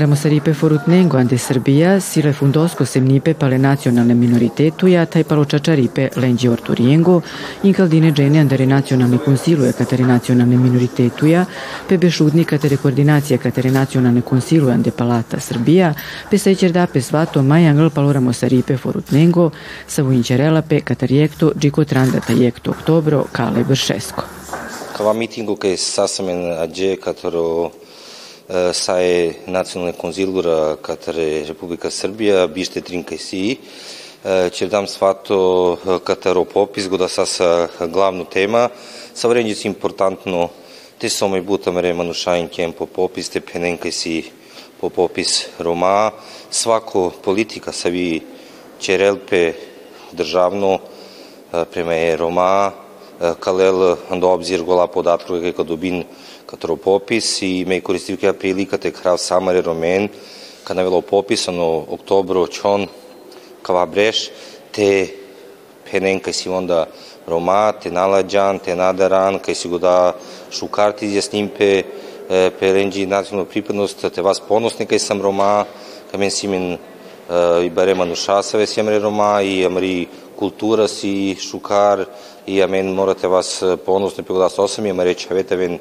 Ramosaripe forutnengo ande Srbija, sile fundosko semnipe pale nacionalne minoritetuja, taj palo čačaripe lenđi orturiengo, inkaldine džene andere nacionalni konsiluje katare nacionalne minoritetuja, pe bešudni katare koordinacija katare nacionalne konsiluje ande palata Srbija, pe sećer da pe svato majangl palo Ramosaripe forutnengo, sa vujinčerela pe katariekto, džiko tranda tajekto oktobro, kale bršesko. Кава митингу кај сасамен аџе каторо сае национална конзилура катаре Република Србија биште тринка си ќе дам свато катаро попис го да саса главну тема са време импортантно те соме бута мере манушаин кен по попис те пененка си по попис Рома свако политика са ви черелпе државно према е Рома Калел до обзир гола податко како добин като попис и ме користив ка приликата крав Самаре Ромен, ка навело пописано октобро чон кава бреш, те пенен кај си онда Рома, те наладжан, те надаран, кај си го да шукарти изјасним пе пеленджи национална припадност, те вас поносни кај сам Рома, кај мен си мен и баре манушасаве си амре Рома и амри култура си шукар и амен морате вас поносни пе го да сосам и амре чавете вен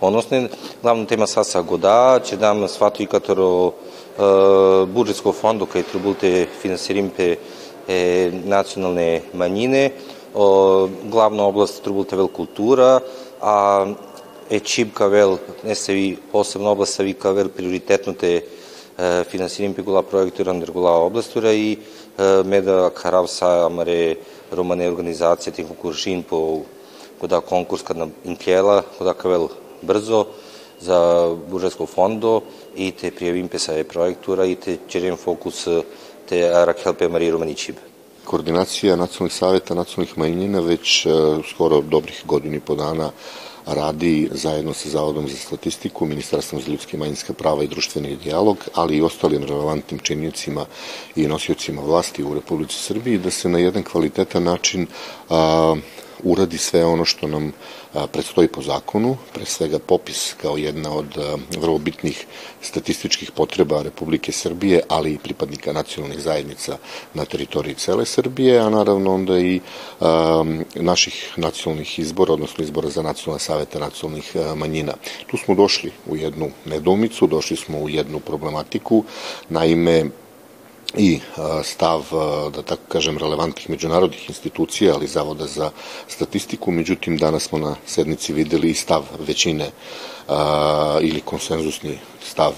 поносни. Главна тема саса года, че дам свато и каторо буџетско фонду кај трубулте финансиримпе е, националне мањине, главна област трубулте вел култура, а е чипка вел, не се ви посебна област са вика вел приоритетните финансирим пигула проекти рандергула областура и меда карав са амаре романе организација тих куршин по куда конкурс кад на инкела, куда кавел brzo za budžetsko fondo i te prijavim pesaje projektura i te čerim fokus te Rakelpe Mariju Romanićib. Koordinacija nacionalnih saveta nacionalnih manjina već skoro dobrih godini po dana radi zajedno sa Zavodom za statistiku, Ministarstvom za ljudske i manjinska prava i društveni dijalog, ali i ostalim relevantnim činjicima i nosiocima vlasti u Republici Srbiji, da se na jedan kvalitetan način a, uradi sve ono što nam predstoji po zakonu, pre svega popis kao jedna od vrlo bitnih statističkih potreba Republike Srbije, ali i pripadnika nacionalnih zajednica na teritoriji cele Srbije, a naravno onda i naših nacionalnih izbora, odnosno izbora za nacionalne savete nacionalnih manjina. Tu smo došli u jednu nedoumicu, došli smo u jednu problematiku, naime, i stav, da tako kažem, relevantnih međunarodnih institucija, ali Zavoda za statistiku. Međutim, danas smo na sednici videli i stav većine ili konsenzusni stav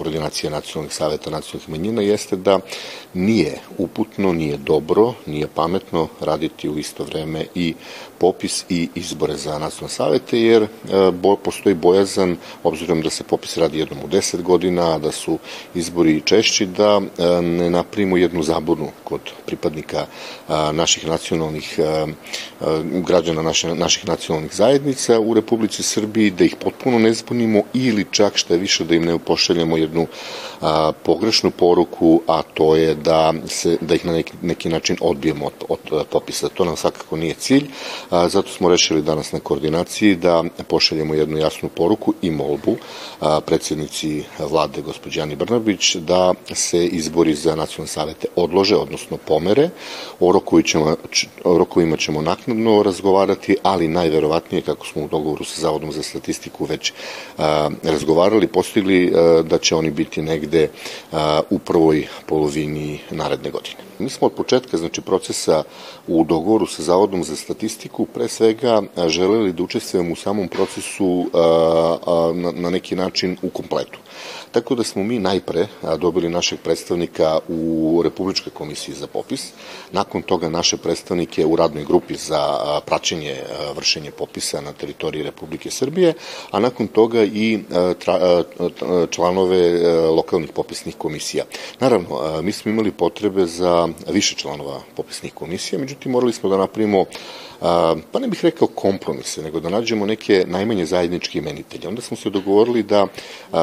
koordinacije nacionalnih saveta nacionalnih manjina jeste da nije uputno, nije dobro, nije pametno raditi u isto vreme i popis i izbore za nacionalne savete, jer bo, postoji bojazan, obzirom da se popis radi jednom u deset godina, a da su izbori češći, da ne napravimo jednu zabunu kod pripadnika naših nacionalnih građana naše, naših nacionalnih zajednica u Republici Srbiji, da ih potpuno ne zbunimo ili čak što je više da im ne pošaljemo jednu a, pogrešnu poruku, a to je da, se, da ih na neki, neki način odbijemo od, od popisa. To nam svakako nije cilj, a, zato smo rešili danas na koordinaciji da pošaljemo jednu jasnu poruku i molbu a, predsjednici vlade gospođani Brnabić da se izbori za nacionalne savete odlože, odnosno pomere. O, rokovi ćemo, o rokovima ćemo naknadno razgovarati, ali najverovatnije, kako smo u dogovoru sa Zavodom za statistiku već a, razgovarali, postigli a, da će oni biti negde u prvoj polovini naredne godine. Mi smo od početka znači, procesa u dogovoru sa Zavodom za statistiku pre svega želeli da učestvujemo u samom procesu na neki način u kompletu. Tako da smo mi najpre dobili našeg predstavnika u Republičkoj komisiji za popis, nakon toga naše predstavnike u radnoj grupi za praćenje vršenje popisa na teritoriji Republike Srbije, a nakon toga i članove lokalnih popisnih komisija. Naravno, mi smo imali potrebe za više članova popisnih komisija, međutim morali smo da napravimo pa ne bih rekao kompromise, nego da nađemo neke najmanje zajedničke imenitelje. Onda smo se dogovorili da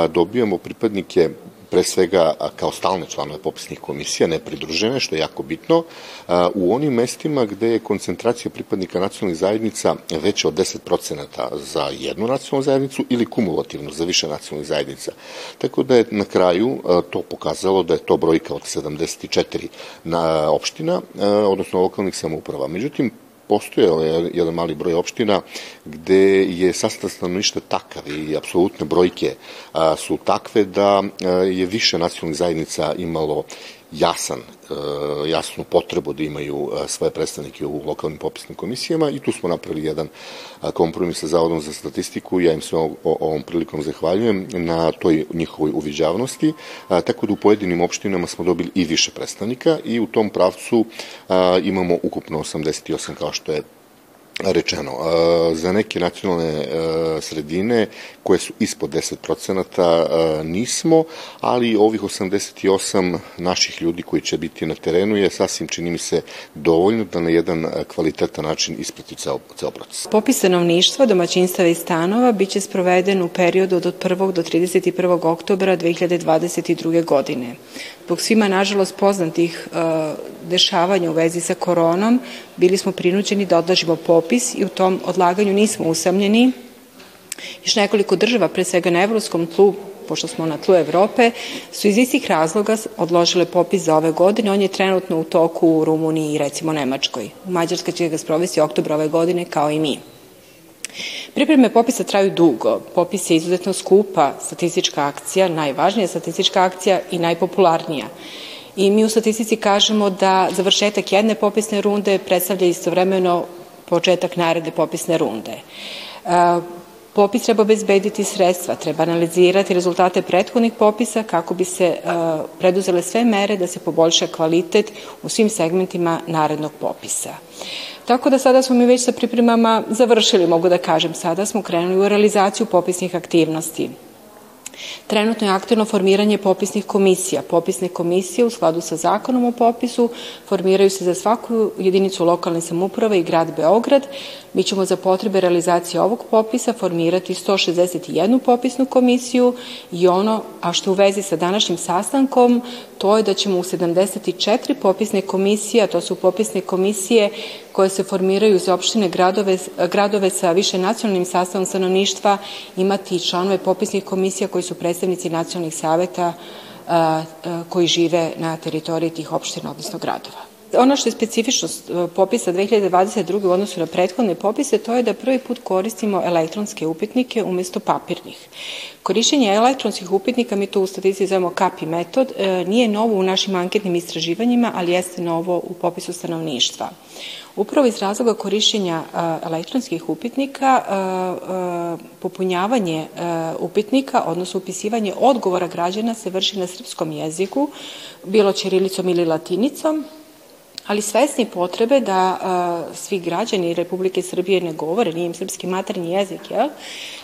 dobijamo pripadnike pre svega kao stalne članove popisnih komisija, ne pridružene, što je jako bitno, u onim mestima gde je koncentracija pripadnika nacionalnih zajednica veća od 10% za jednu nacionalnu zajednicu ili kumulativno za više nacionalnih zajednica. Tako da je na kraju to pokazalo da je to brojka od 74 na opština, odnosno lokalnih samouprava. Međutim, postojao je jedan mali broj opština gde je sastav stanovništva takav i apsolutne brojke su takve da je više nacionalnih zajednica imalo jasan, e, jasnu potrebu da imaju e, svoje predstavnike u lokalnim popisnim komisijama i tu smo napravili jedan kompromis sa Zavodom za statistiku. Ja im sve ovom prilikom zahvaljujem na toj njihovoj uviđavnosti, tako da u pojedinim opštinama smo dobili i više predstavnika i u tom pravcu imamo ukupno 88 kao što je rečeno. Za neke nacionalne sredine koje su ispod 10% e, nismo, ali ovih 88 naših ljudi koji će biti na terenu je sasvim, čini mi se, dovoljno da na jedan kvalitetan način isprati ceo, ceo proces. Popis stanovništva, domaćinstava i stanova biće sproveden u periodu od 1. do 31. oktobra 2022. godine. Zbog svima, nažalost, poznatih dešavanja u vezi sa koronom, bili smo prinuđeni da odlažimo popis i u tom odlaganju nismo usamljeni. Još nekoliko država, pre svega na evropskom tlu, pošto smo na tlu Evrope, su iz istih razloga odložile popis za ove godine. On je trenutno u toku u Rumuniji i recimo Nemačkoj. Mađarska će ga sprovesti oktobra ove godine kao i mi. Pripreme popisa traju dugo. Popis je izuzetno skupa statistička akcija, najvažnija statistička akcija i najpopularnija. I mi u statistici kažemo da završetak jedne popisne runde predstavlja istovremeno početak naredne popisne runde. E, popis treba obezbediti sredstva, treba analizirati rezultate prethodnih popisa kako bi se e, preduzele sve mere da se poboljša kvalitet u svim segmentima narednog popisa. Tako da sada smo mi već sa pripremama završili, mogu da kažem. Sada smo krenuli u realizaciju popisnih aktivnosti. Trenutno je aktivno formiranje popisnih komisija. Popisne komisije u skladu sa zakonom o popisu formiraju se za svaku jedinicu lokalne samuprave i grad Beograd. Mi ćemo za potrebe realizacije ovog popisa formirati 161 popisnu komisiju i ono, a što u vezi sa današnjim sastankom, to je da ćemo u 74 popisne komisije, a to su popisne komisije koje se formiraju za opštine gradove, gradove sa više nacionalnim sastavom stanovništva, imati članove popisnih komisija koji su predstavnici nacionalnih saveta koji žive na teritoriji tih opština, odnosno gradova. Ono što je specifičnost popisa 2022. u odnosu na prethodne popise, to je da prvi put koristimo elektronske upitnike umesto papirnih. Korišćenje elektronskih upitnika, mi to u statistici zovemo KAPI metod, e, nije novo u našim anketnim istraživanjima, ali jeste novo u popisu stanovništva. Upravo iz razloga korišćenja elektronskih upitnika, popunjavanje upitnika, odnosno upisivanje odgovora građana se vrši na srpskom jeziku, bilo ćirilicom ili latinicom, ali svesni potrebe da a, svi građani Republike Srbije ne govore, nije im srpski maternji jezik, jel?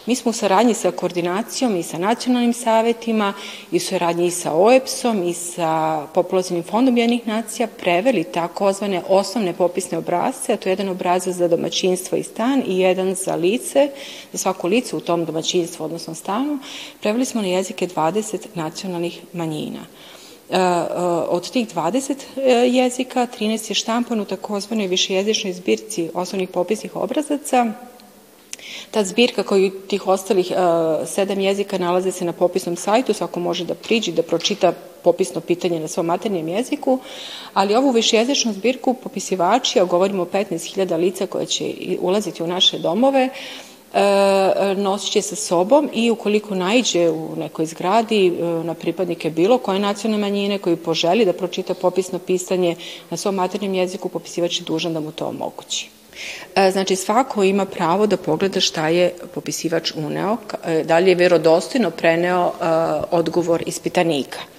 Mi smo u saradnji sa koordinacijom i sa nacionalnim savetima i u saradnji i sa OEPS-om i sa Populacijnim fondom jednih nacija preveli takozvane osnovne popisne obrazce, a to je jedan obrazac za domaćinstvo i stan i jedan za lice, za svako lice u tom domaćinstvu, odnosno stanu, preveli smo na jezike 20 nacionalnih manjina. E, e, od tih 20 e, jezika, 13 je štampan u takozvanoj višejezičnoj zbirci osnovnih popisnih obrazaca, Ta zbirka koju tih ostalih uh, sedam jezika nalaze se na popisnom sajtu, svako može da priđi, da pročita popisno pitanje na svom maternjem jeziku, ali ovu višejezičnu zbirku popisivači, a govorimo o 15.000 lica koje će ulaziti u naše domove, uh, nosit će sa sobom i ukoliko najđe u nekoj zgradi e, na pripadnike bilo koje nacionalne manjine koji poželi da pročita popisno pisanje na svom maternjem jeziku, popisivač je dužan da mu to omogući. E, znači, svako ima pravo da pogleda šta je popisivač uneo, da li je verodostojno preneo odgovor ispitanika.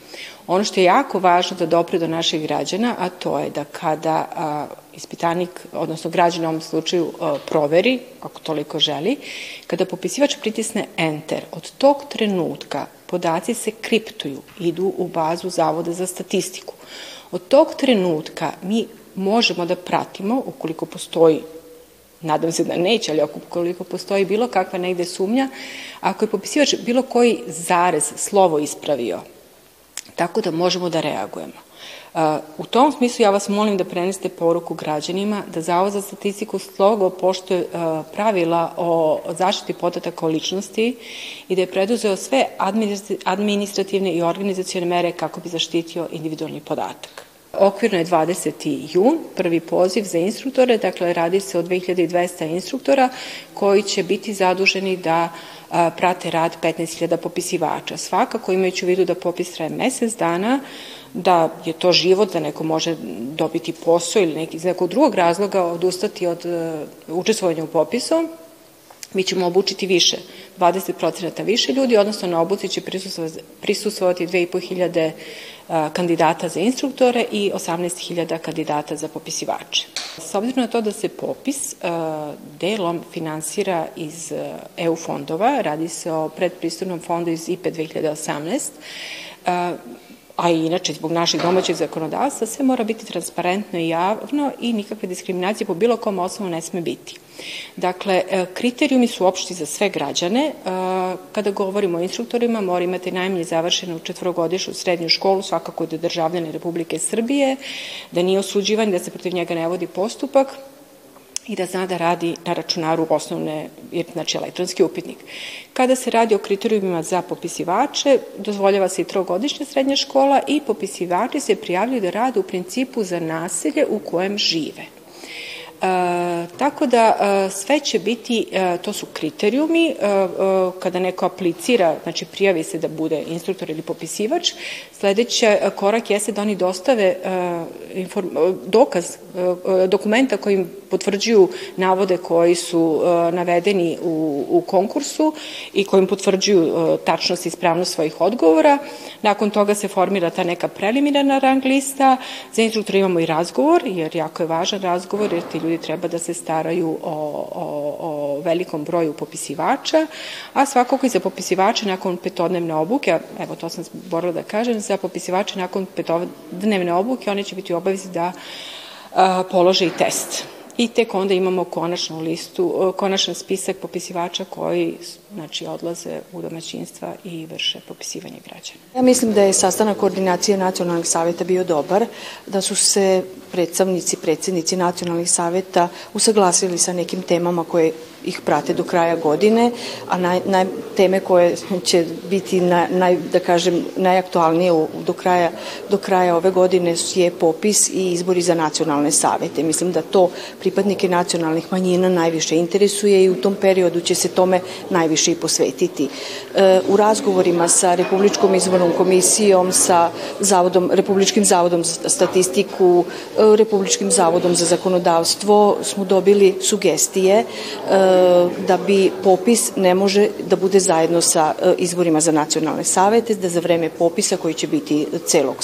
Ono što je jako važno da dopre do naših građana, a to je da kada a, ispitanik, odnosno građan u ovom slučaju a, proveri, ako toliko želi, kada popisivač pritisne enter, od tog trenutka podaci se kriptuju, idu u bazu Zavoda za statistiku. Od tog trenutka mi možemo da pratimo, ukoliko postoji nadam se da neće, ali ukoliko postoji bilo kakva negde sumnja, ako je popisivač bilo koji zarez, slovo ispravio, tako da možemo da reagujemo. U tom smislu ja vas molim da prenesete poruku građanima da Zavod za statistiku slogo poštuje pravila o zaštiti podataka o ličnosti i da je preduzeo sve administrativne i organizacijone mere kako bi zaštitio individualni podatak. Okvirno je 20. jun, prvi poziv za instruktore, dakle radi se o 2200 instruktora koji će biti zaduženi da prate rad 15.000 popisivača. Svakako imajući u vidu da popis traje mesec dana, da je to život, da neko može dobiti posao ili neki, iz nekog drugog razloga odustati od uh, učestvovanja u popisu, mi ćemo obučiti više, 20% više ljudi, odnosno na obuci će prisustovati 2500 kandidata za instruktore i 18.000 kandidata za popisivače. S obzirom na to da se popis delom finansira iz EU fondova, radi se o predpristupnom fondu iz IPE 2018, a i inače zbog naših domaćih zakonodavstva, sve mora biti transparentno i javno i nikakve diskriminacije po bilo kom osnovu ne sme biti. Dakle, e, kriterijumi su opšti za sve građane. E, kada govorimo o instruktorima, mora imati najmanje završenu četvrogodišu srednju školu, svakako da je državljane Republike Srbije, da nije osuđivan, da se protiv njega ne vodi postupak, i da zna da radi na računaru osnovne, znači elektronski upitnik. Kada se radi o kriterijumima za popisivače, dozvoljava se i trogodišnja srednja škola i popisivači se prijavljaju da rade u principu za naselje u kojem žive. E, tako da e, sve će biti, e, to su kriterijumi, e, kada neko aplicira, znači prijavi se da bude instruktor ili popisivač, sledeći korak jeste da oni dostave dokaz, dokumenta kojim potvrđuju navode koji su navedeni u, u konkursu i kojim potvrđuju tačnost i ispravnost svojih odgovora. Nakon toga se formira ta neka preliminarna rang lista. Za instruktora imamo i razgovor, jer jako je važan razgovor, jer ti ljudi treba da se staraju o, o, o velikom broju popisivača, a svakako i za popisivače nakon petodnevne obuke, evo to sam borila da kažem, za popisivače nakon petodnevne obuke oni će biti obavezi da a, polože i test. I tek onda imamo konačnu listu, konačan spisak popisivača koji znači, odlaze u domaćinstva i vrše popisivanje građana. Ja mislim da je sastanak koordinacije nacionalnih saveta bio dobar, da su se predstavnici, predsednici nacionalnih saveta usaglasili sa nekim temama koje ih prate do kraja godine, a naj, naj, teme koje će biti na, naj, da kažem, najaktualnije u, do, kraja, do kraja ove godine je popis i izbori za nacionalne savete. Mislim da to pripadnike nacionalnih manjina najviše interesuje i u tom periodu će se tome najviše i posvetiti. E, u razgovorima sa Republičkom izbornom komisijom, sa Zavodom, Republičkim zavodom za statistiku, e, Republičkim zavodom za zakonodavstvo smo dobili sugestije e, da bi popis ne može da bude zajedno sa izborima za nacionalne savete, da za vreme popisa koji će biti celog,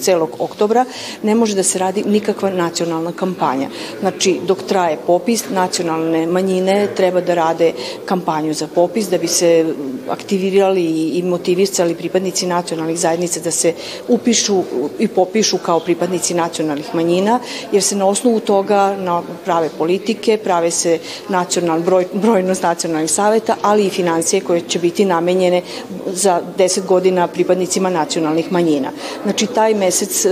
celog oktobra ne može da se radi nikakva nacionalna kampanja. Znači, dok traje popis, nacionalne manjine treba da rade kampanju za popis da bi se aktivirali i motivisali pripadnici nacionalnih zajednica da se upišu i popišu kao pripadnici nacionalnih manjina, jer se na osnovu toga na prave politike, prave se nacional, broj, brojnost nacionalnih saveta, ali i financije koje će biti namenjene za 10 godina pripadnicima nacionalnih manjina. Znači, taj mesec e,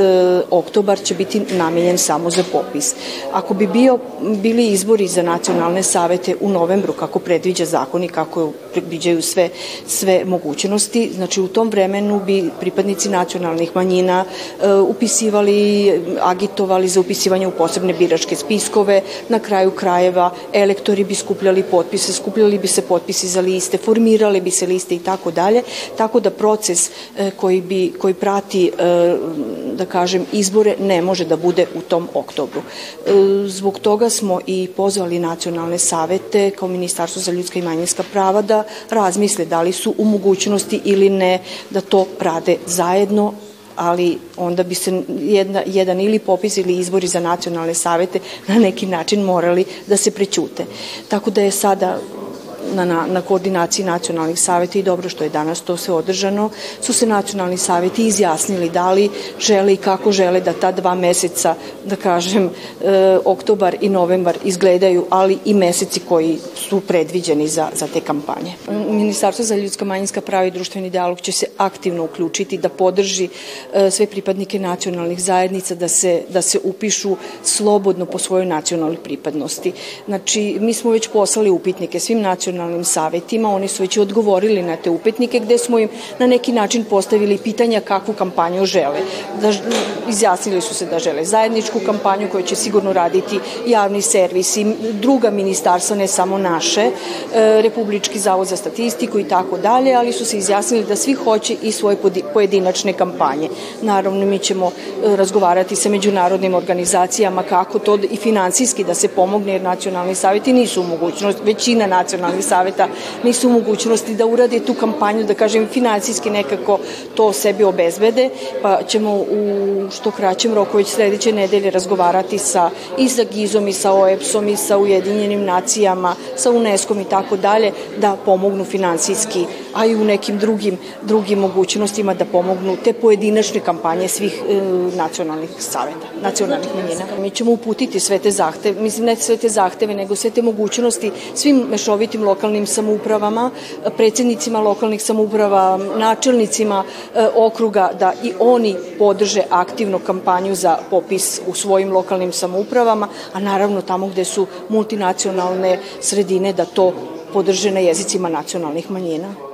oktobar će biti namenjen samo za popis. Ako bi bio, bili izbori za nacionalne savete u novembru, kako predviđa zakon i kako predviđaju sve, sve mogućnosti, znači u tom vremenu bi pripadnici nacionalnih manjina e, upisivali, agitovali za upisivanje u posebne biračke spiskove, na kraju krajeva elektori bi skupljali potpise, skupljali bi se potpisi za liste, formirale bi se liste i tako dalje, tako da proces e, koji, bi, koji prati, e, da kažem, izbore ne može da bude u tom oktobru. E, zbog toga smo i pozvali nacionalne savete kao Ministarstvo za ljudska i manjinska prava da razmisle da li su u mogućnosti ili ne da to rade zajedno ali onda bi se jedna, jedan ili popis ili izbori za nacionalne savete na neki način morali da se prećute. Tako da je sada na, na, na koordinaciji nacionalnih saveta i dobro što je danas to sve održano, su se nacionalni saveti izjasnili da li žele i kako žele da ta dva meseca, da kažem, e, oktobar i novembar izgledaju, ali i meseci koji su predviđeni za, za te kampanje. Ministarstvo za ljudska manjinska prava i društveni dialog će se aktivno uključiti da podrži e, sve pripadnike nacionalnih zajednica da se, da se upišu slobodno po svojoj nacionalnoj pripadnosti. Znači, mi smo već poslali upitnike svim nacionalnim savetima, oni su već odgovorili na te upitnike gde smo im na neki način postavili pitanja kakvu kampanju žele. Da, izjasnili su se da žele zajedničku kampanju koju će sigurno raditi javni servis i druga ministarstva, ne samo naše, e, Republički zavod za statistiku i tako dalje, ali su se izjasnili da svi hoće i svoje pojedinačne kampanje. Naravno, mi ćemo e, razgovarati sa međunarodnim organizacijama kako to i financijski da se pomogne, jer nacionalni savjeti nisu u mogućnosti, većina nacionalnih saveta nisu u mogućnosti da urade tu kampanju, da kažem, financijski nekako to sebi obezbede, pa ćemo u što kraćem roku već sledeće nedelje razgovarati sa i sa GIZ-om i sa OEPS-om i sa Ujedinjenim nacijama, sa UNESCO-om i tako dalje, da pomognu finansijski, a i u nekim drugim, drugim mogućnostima da pomognu te pojedinačne kampanje svih e, nacionalnih saveta, nacionalnih manjina. Mi ćemo uputiti sve te zahteve, mislim ne sve te zahteve, nego sve te mogućnosti svim mešovitim lokalnim samoupravama, predsednicima lokalnih samouprava, načelnicima e, okruga, da i oni podrže aktivno kampanju za popis u svojim lokalnim samoupravama, a naravno tamo gde su multinacionalne sredine da to podrže na jezicima nacionalnih manjina.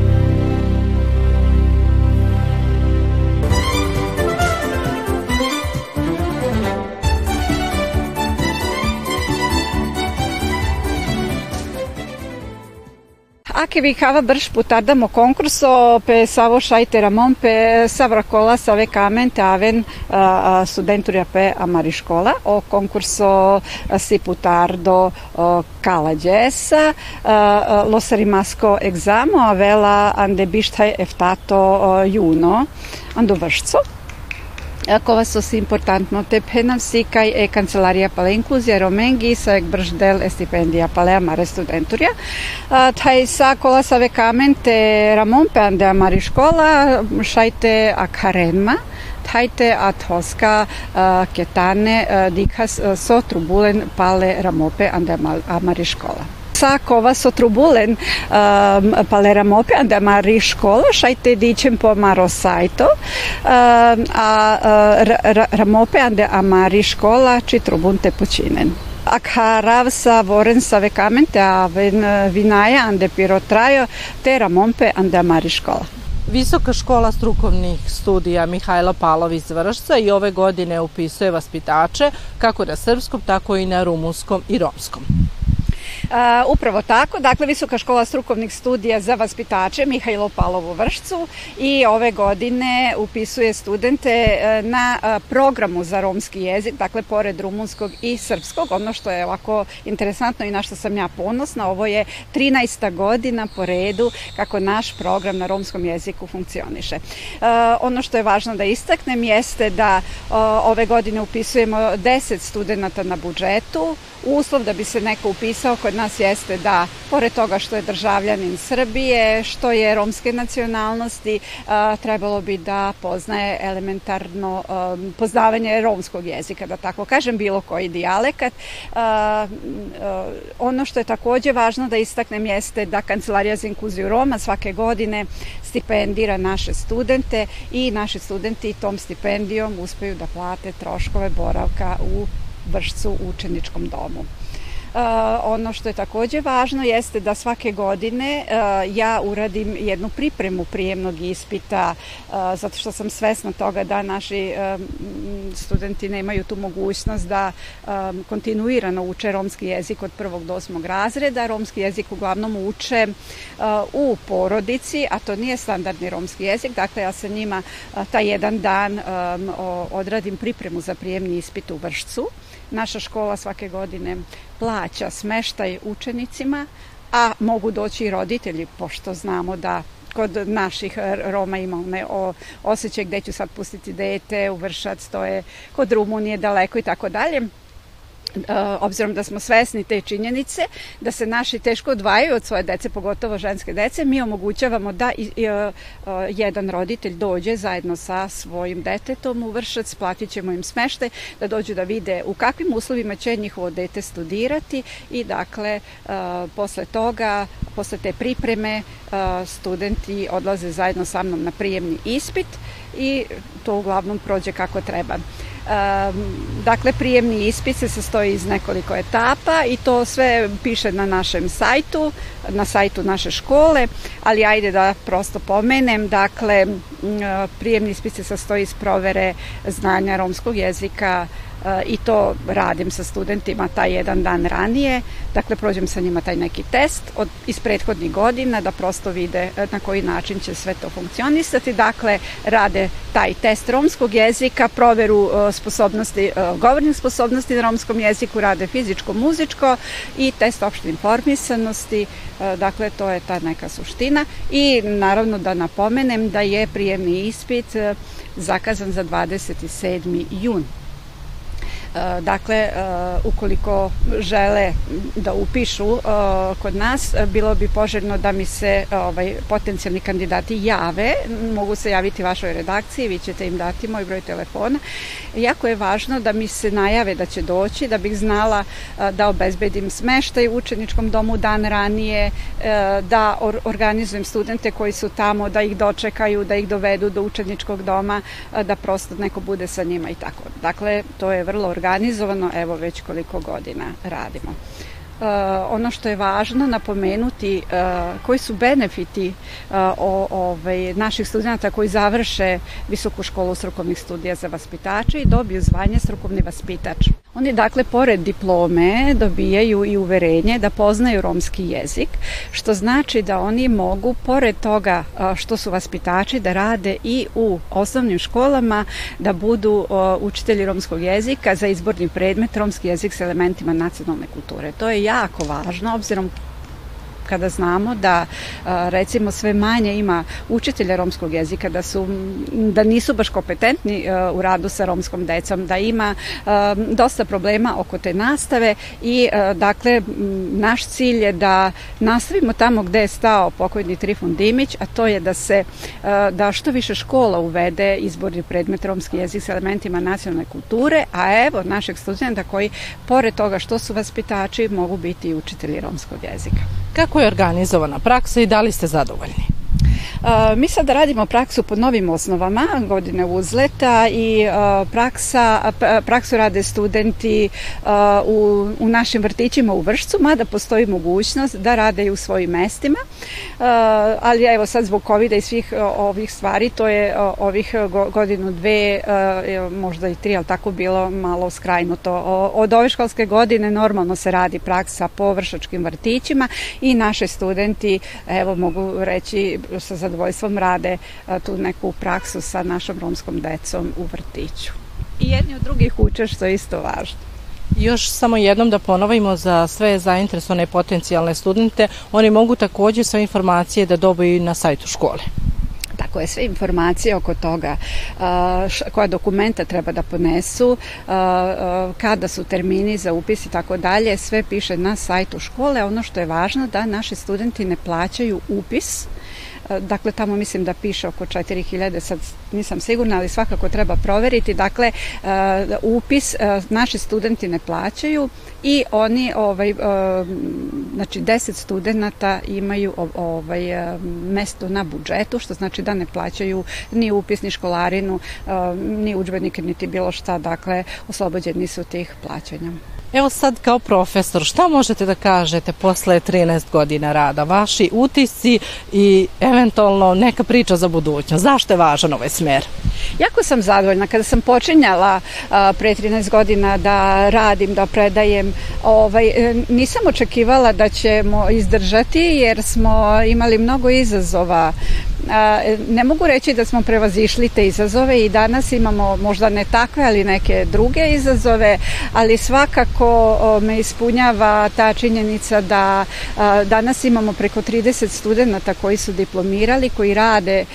Vi cava brš putardamo concurso pe savo šajte ramon pe savracola save camen aven studenturia pe amari škola o concurso si putardo uh, cala gessa uh, lo rimasco examo avela ande bishtai eftato juno ando vršco кова со си импортантно те пенавси кај е канцеларија пале инклузија роменги са ек брж дел е стипендија пале амаре студентурија. Тај са кола са векамен те рамон пеанде амари школа шајте акаренма тајте атоска кетане дикас со трубулен пале рамопе анде амари школа. Ande amari škola sa kova so trubulen um, paleramope ande mari škola šajte dičem po maro sajto um, a uh, ramope ande amari škola či trubunte počinen. Akharav sa voren sa vekamente a ven vinaja ande pirotrajo te ramompe ande amari škola. Visoka škola strukovnih studija Mihajla Palov iz Vršca i ove godine upisuje vaspitače kako na srpskom, tako i na rumunskom i romskom. Upravo tako, dakle Visoka škola strukovnih studija za vaspitače Mihajlo Palov u Vršcu i ove godine upisuje studente uh, na uh, programu za romski jezik, dakle pored rumunskog i srpskog, ono što je ovako interesantno i na što sam ja ponosna, ovo je 13. godina po redu kako naš program na romskom jeziku funkcioniše. Ono što je važno da istaknem jeste da ove godine upisujemo 10 studenta na budžetu, uslov da bi se neko upisao kod nas jeste da, pored toga što je državljanin Srbije, što je romske nacionalnosti, trebalo bi da poznaje elementarno poznavanje romskog jezika, da tako kažem, bilo koji dijalekat. Ono što je takođe važno da istaknem jeste da Kancelarija za inkluziju Roma svake godine stipendira naše studente i naši studenti tom stipendijom uspeju da plate troškove boravka u Vršcu u učeničkom domu. Uh, ono što je takođe važno jeste da svake godine uh, ja uradim jednu pripremu prijemnog ispita uh, zato što sam svesna toga da naši um, studenti nemaju tu mogućnost da um, kontinuirano uče romski jezik od prvog do osmog razreda. Romski jezik uglavnom uče u porodici, a to nije standardni romski jezik. Dakle, ja sa njima taj jedan dan um, odradim pripremu za prijemni ispit u Vršcu. Naša škola svake godine plaća smeštaj učenicima, a mogu doći i roditelji, pošto znamo da kod naših Roma ima one osjećaj gde ću sad pustiti dete, u Vršac, to je kod Rumunije daleko i tako dalje. Uh, obzirom da smo svesni te činjenice, da se naši teško odvajaju od svoje dece, pogotovo ženske dece, mi omogućavamo da i, uh, jedan roditelj dođe zajedno sa svojim detetom u Vršac, platit ćemo im smeštaj, da dođu da vide u kakvim uslovima će njihovo dete studirati i dakle, posle toga, posle te pripreme, studenti odlaze zajedno sa mnom na prijemni ispit i to uglavnom prođe kako treba. Dakle, prijemni ispit se sastoji iz nekoliko etapa i to sve piše na našem sajtu, na sajtu naše škole, ali ajde da prosto pomenem, dakle, prijemni ispit se sastoji iz provere znanja romskog jezika, i to radim sa studentima taj jedan dan ranije. Dakle, prođem sa njima taj neki test od, iz prethodnih godina da prosto vide e, na koji način će sve to funkcionisati. Dakle, rade taj test romskog jezika, proveru e, sposobnosti, e, govornih sposobnosti na romskom jeziku, rade fizičko-muzičko i test opšte informisanosti. Dakle, to je ta neka suština. I naravno da napomenem da je prijemni ispit zakazan za 27. jun dakle, e, ukoliko žele da upišu e, kod nas, bilo bi poželjno da mi se ovaj, potencijalni kandidati jave. Mogu se javiti vašoj redakciji, vi ćete im dati moj broj telefona. Jako je važno da mi se najave da će doći, da bih znala da obezbedim smeštaj u učeničkom domu dan ranije, da organizujem studente koji su tamo, da ih dočekaju, da ih dovedu do učeničkog doma, da prosto neko bude sa njima i tako. Dakle, to je vrlo organizovano, evo već koliko godina radimo. Uh, ono što je važno napomenuti uh, koji su benefiti o, ovaj, naših studenta koji završe visoku školu strukovnih studija za vaspitače i dobiju zvanje strukovni vaspitač. Oni dakle pored diplome dobijaju i uverenje da poznaju romski jezik, što znači da oni mogu pored toga što su vaspitači da rade i u osnovnim školama, da budu učitelji romskog jezika za izborni predmet romski jezik s elementima nacionalne kulture. To je jako važno, obzirom kada znamo da recimo sve manje ima učitelja romskog jezika, da su da nisu baš kompetentni u radu sa romskom decom, da ima dosta problema oko te nastave i dakle naš cilj je da nastavimo tamo gde je stao pokojni Trifun Dimić, a to je da se da što više škola uvede izborni predmet romski jezik sa elementima nacionalne kulture, a evo našeg studenta koji pored toga što su vaspitači mogu biti i učitelji romskog jezika. Kako je organizovana praksa i da li ste zadovoljni? Mi sad radimo praksu pod novim osnovama godine uzleta i praksa, praksu rade studenti u, u našim vrtićima u Vršcu, mada postoji mogućnost da rade i u svojim mestima, ali evo sad zbog covid i svih ovih stvari, to je ovih godinu dve, možda i tri, ali tako bilo malo skrajnuto. Od ove školske godine normalno se radi praksa po vršačkim vrtićima i naše studenti, evo mogu reći sa zadovoljstvom rade tu neku praksu sa našom romskom decom u vrtiću. I jedni od drugih uče što je isto važno. Još samo jednom da ponovimo za sve zainteresovane potencijalne studente, oni mogu takođe sve informacije da dobiju na sajtu škole tako je sve informacije oko toga koja dokumenta treba da ponesu, kada su termini za upis i tako dalje, sve piše na sajtu škole. Ono što je važno da naši studenti ne plaćaju upis, dakle tamo mislim da piše oko 4000, sad nisam sigurna, ali svakako treba proveriti. Dakle, upis naši studenti ne plaćaju i oni ovaj znači 10 studenata imaju ovaj mesto na budžetu, što znači da ne plaćaju ni upis, ni školarinu, ni udžbenike, niti bilo šta, dakle oslobođeni su tih plaćanja. Evo sad kao profesor, šta možete da kažete posle 13 godina rada, vaši utisci i eventualno neka priča za budućnost? Zašto je važan ovaj smer? Jako sam zadovoljna. Kada sam počinjala a, pre 13 godina da radim, da predajem, ovaj, e, nisam očekivala da ćemo izdržati jer smo imali mnogo izazova ne mogu reći da smo prevazišli te izazove i danas imamo možda ne takve, ali neke druge izazove, ali svakako me ispunjava ta činjenica da danas imamo preko 30 studenta koji su diplomirali, koji rade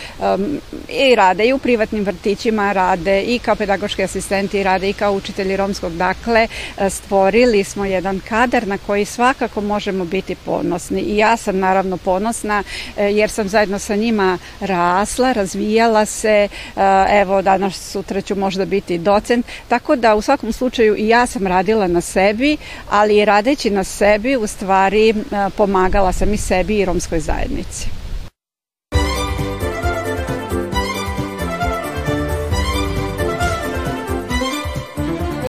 i rade i u privatnim vrtićima, rade i kao pedagoški asistenti, rade i kao učitelji romskog. Dakle, stvorili smo jedan kadar na koji svakako možemo biti ponosni i ja sam naravno ponosna e, jer sam zajedno sa njima rasla, razvijala se, e, evo danas sutra ću možda biti docent, tako da u svakom slučaju i ja sam radila na sebi, ali radeći na sebi u stvari e, pomagala sam i sebi i romskoj zajednici.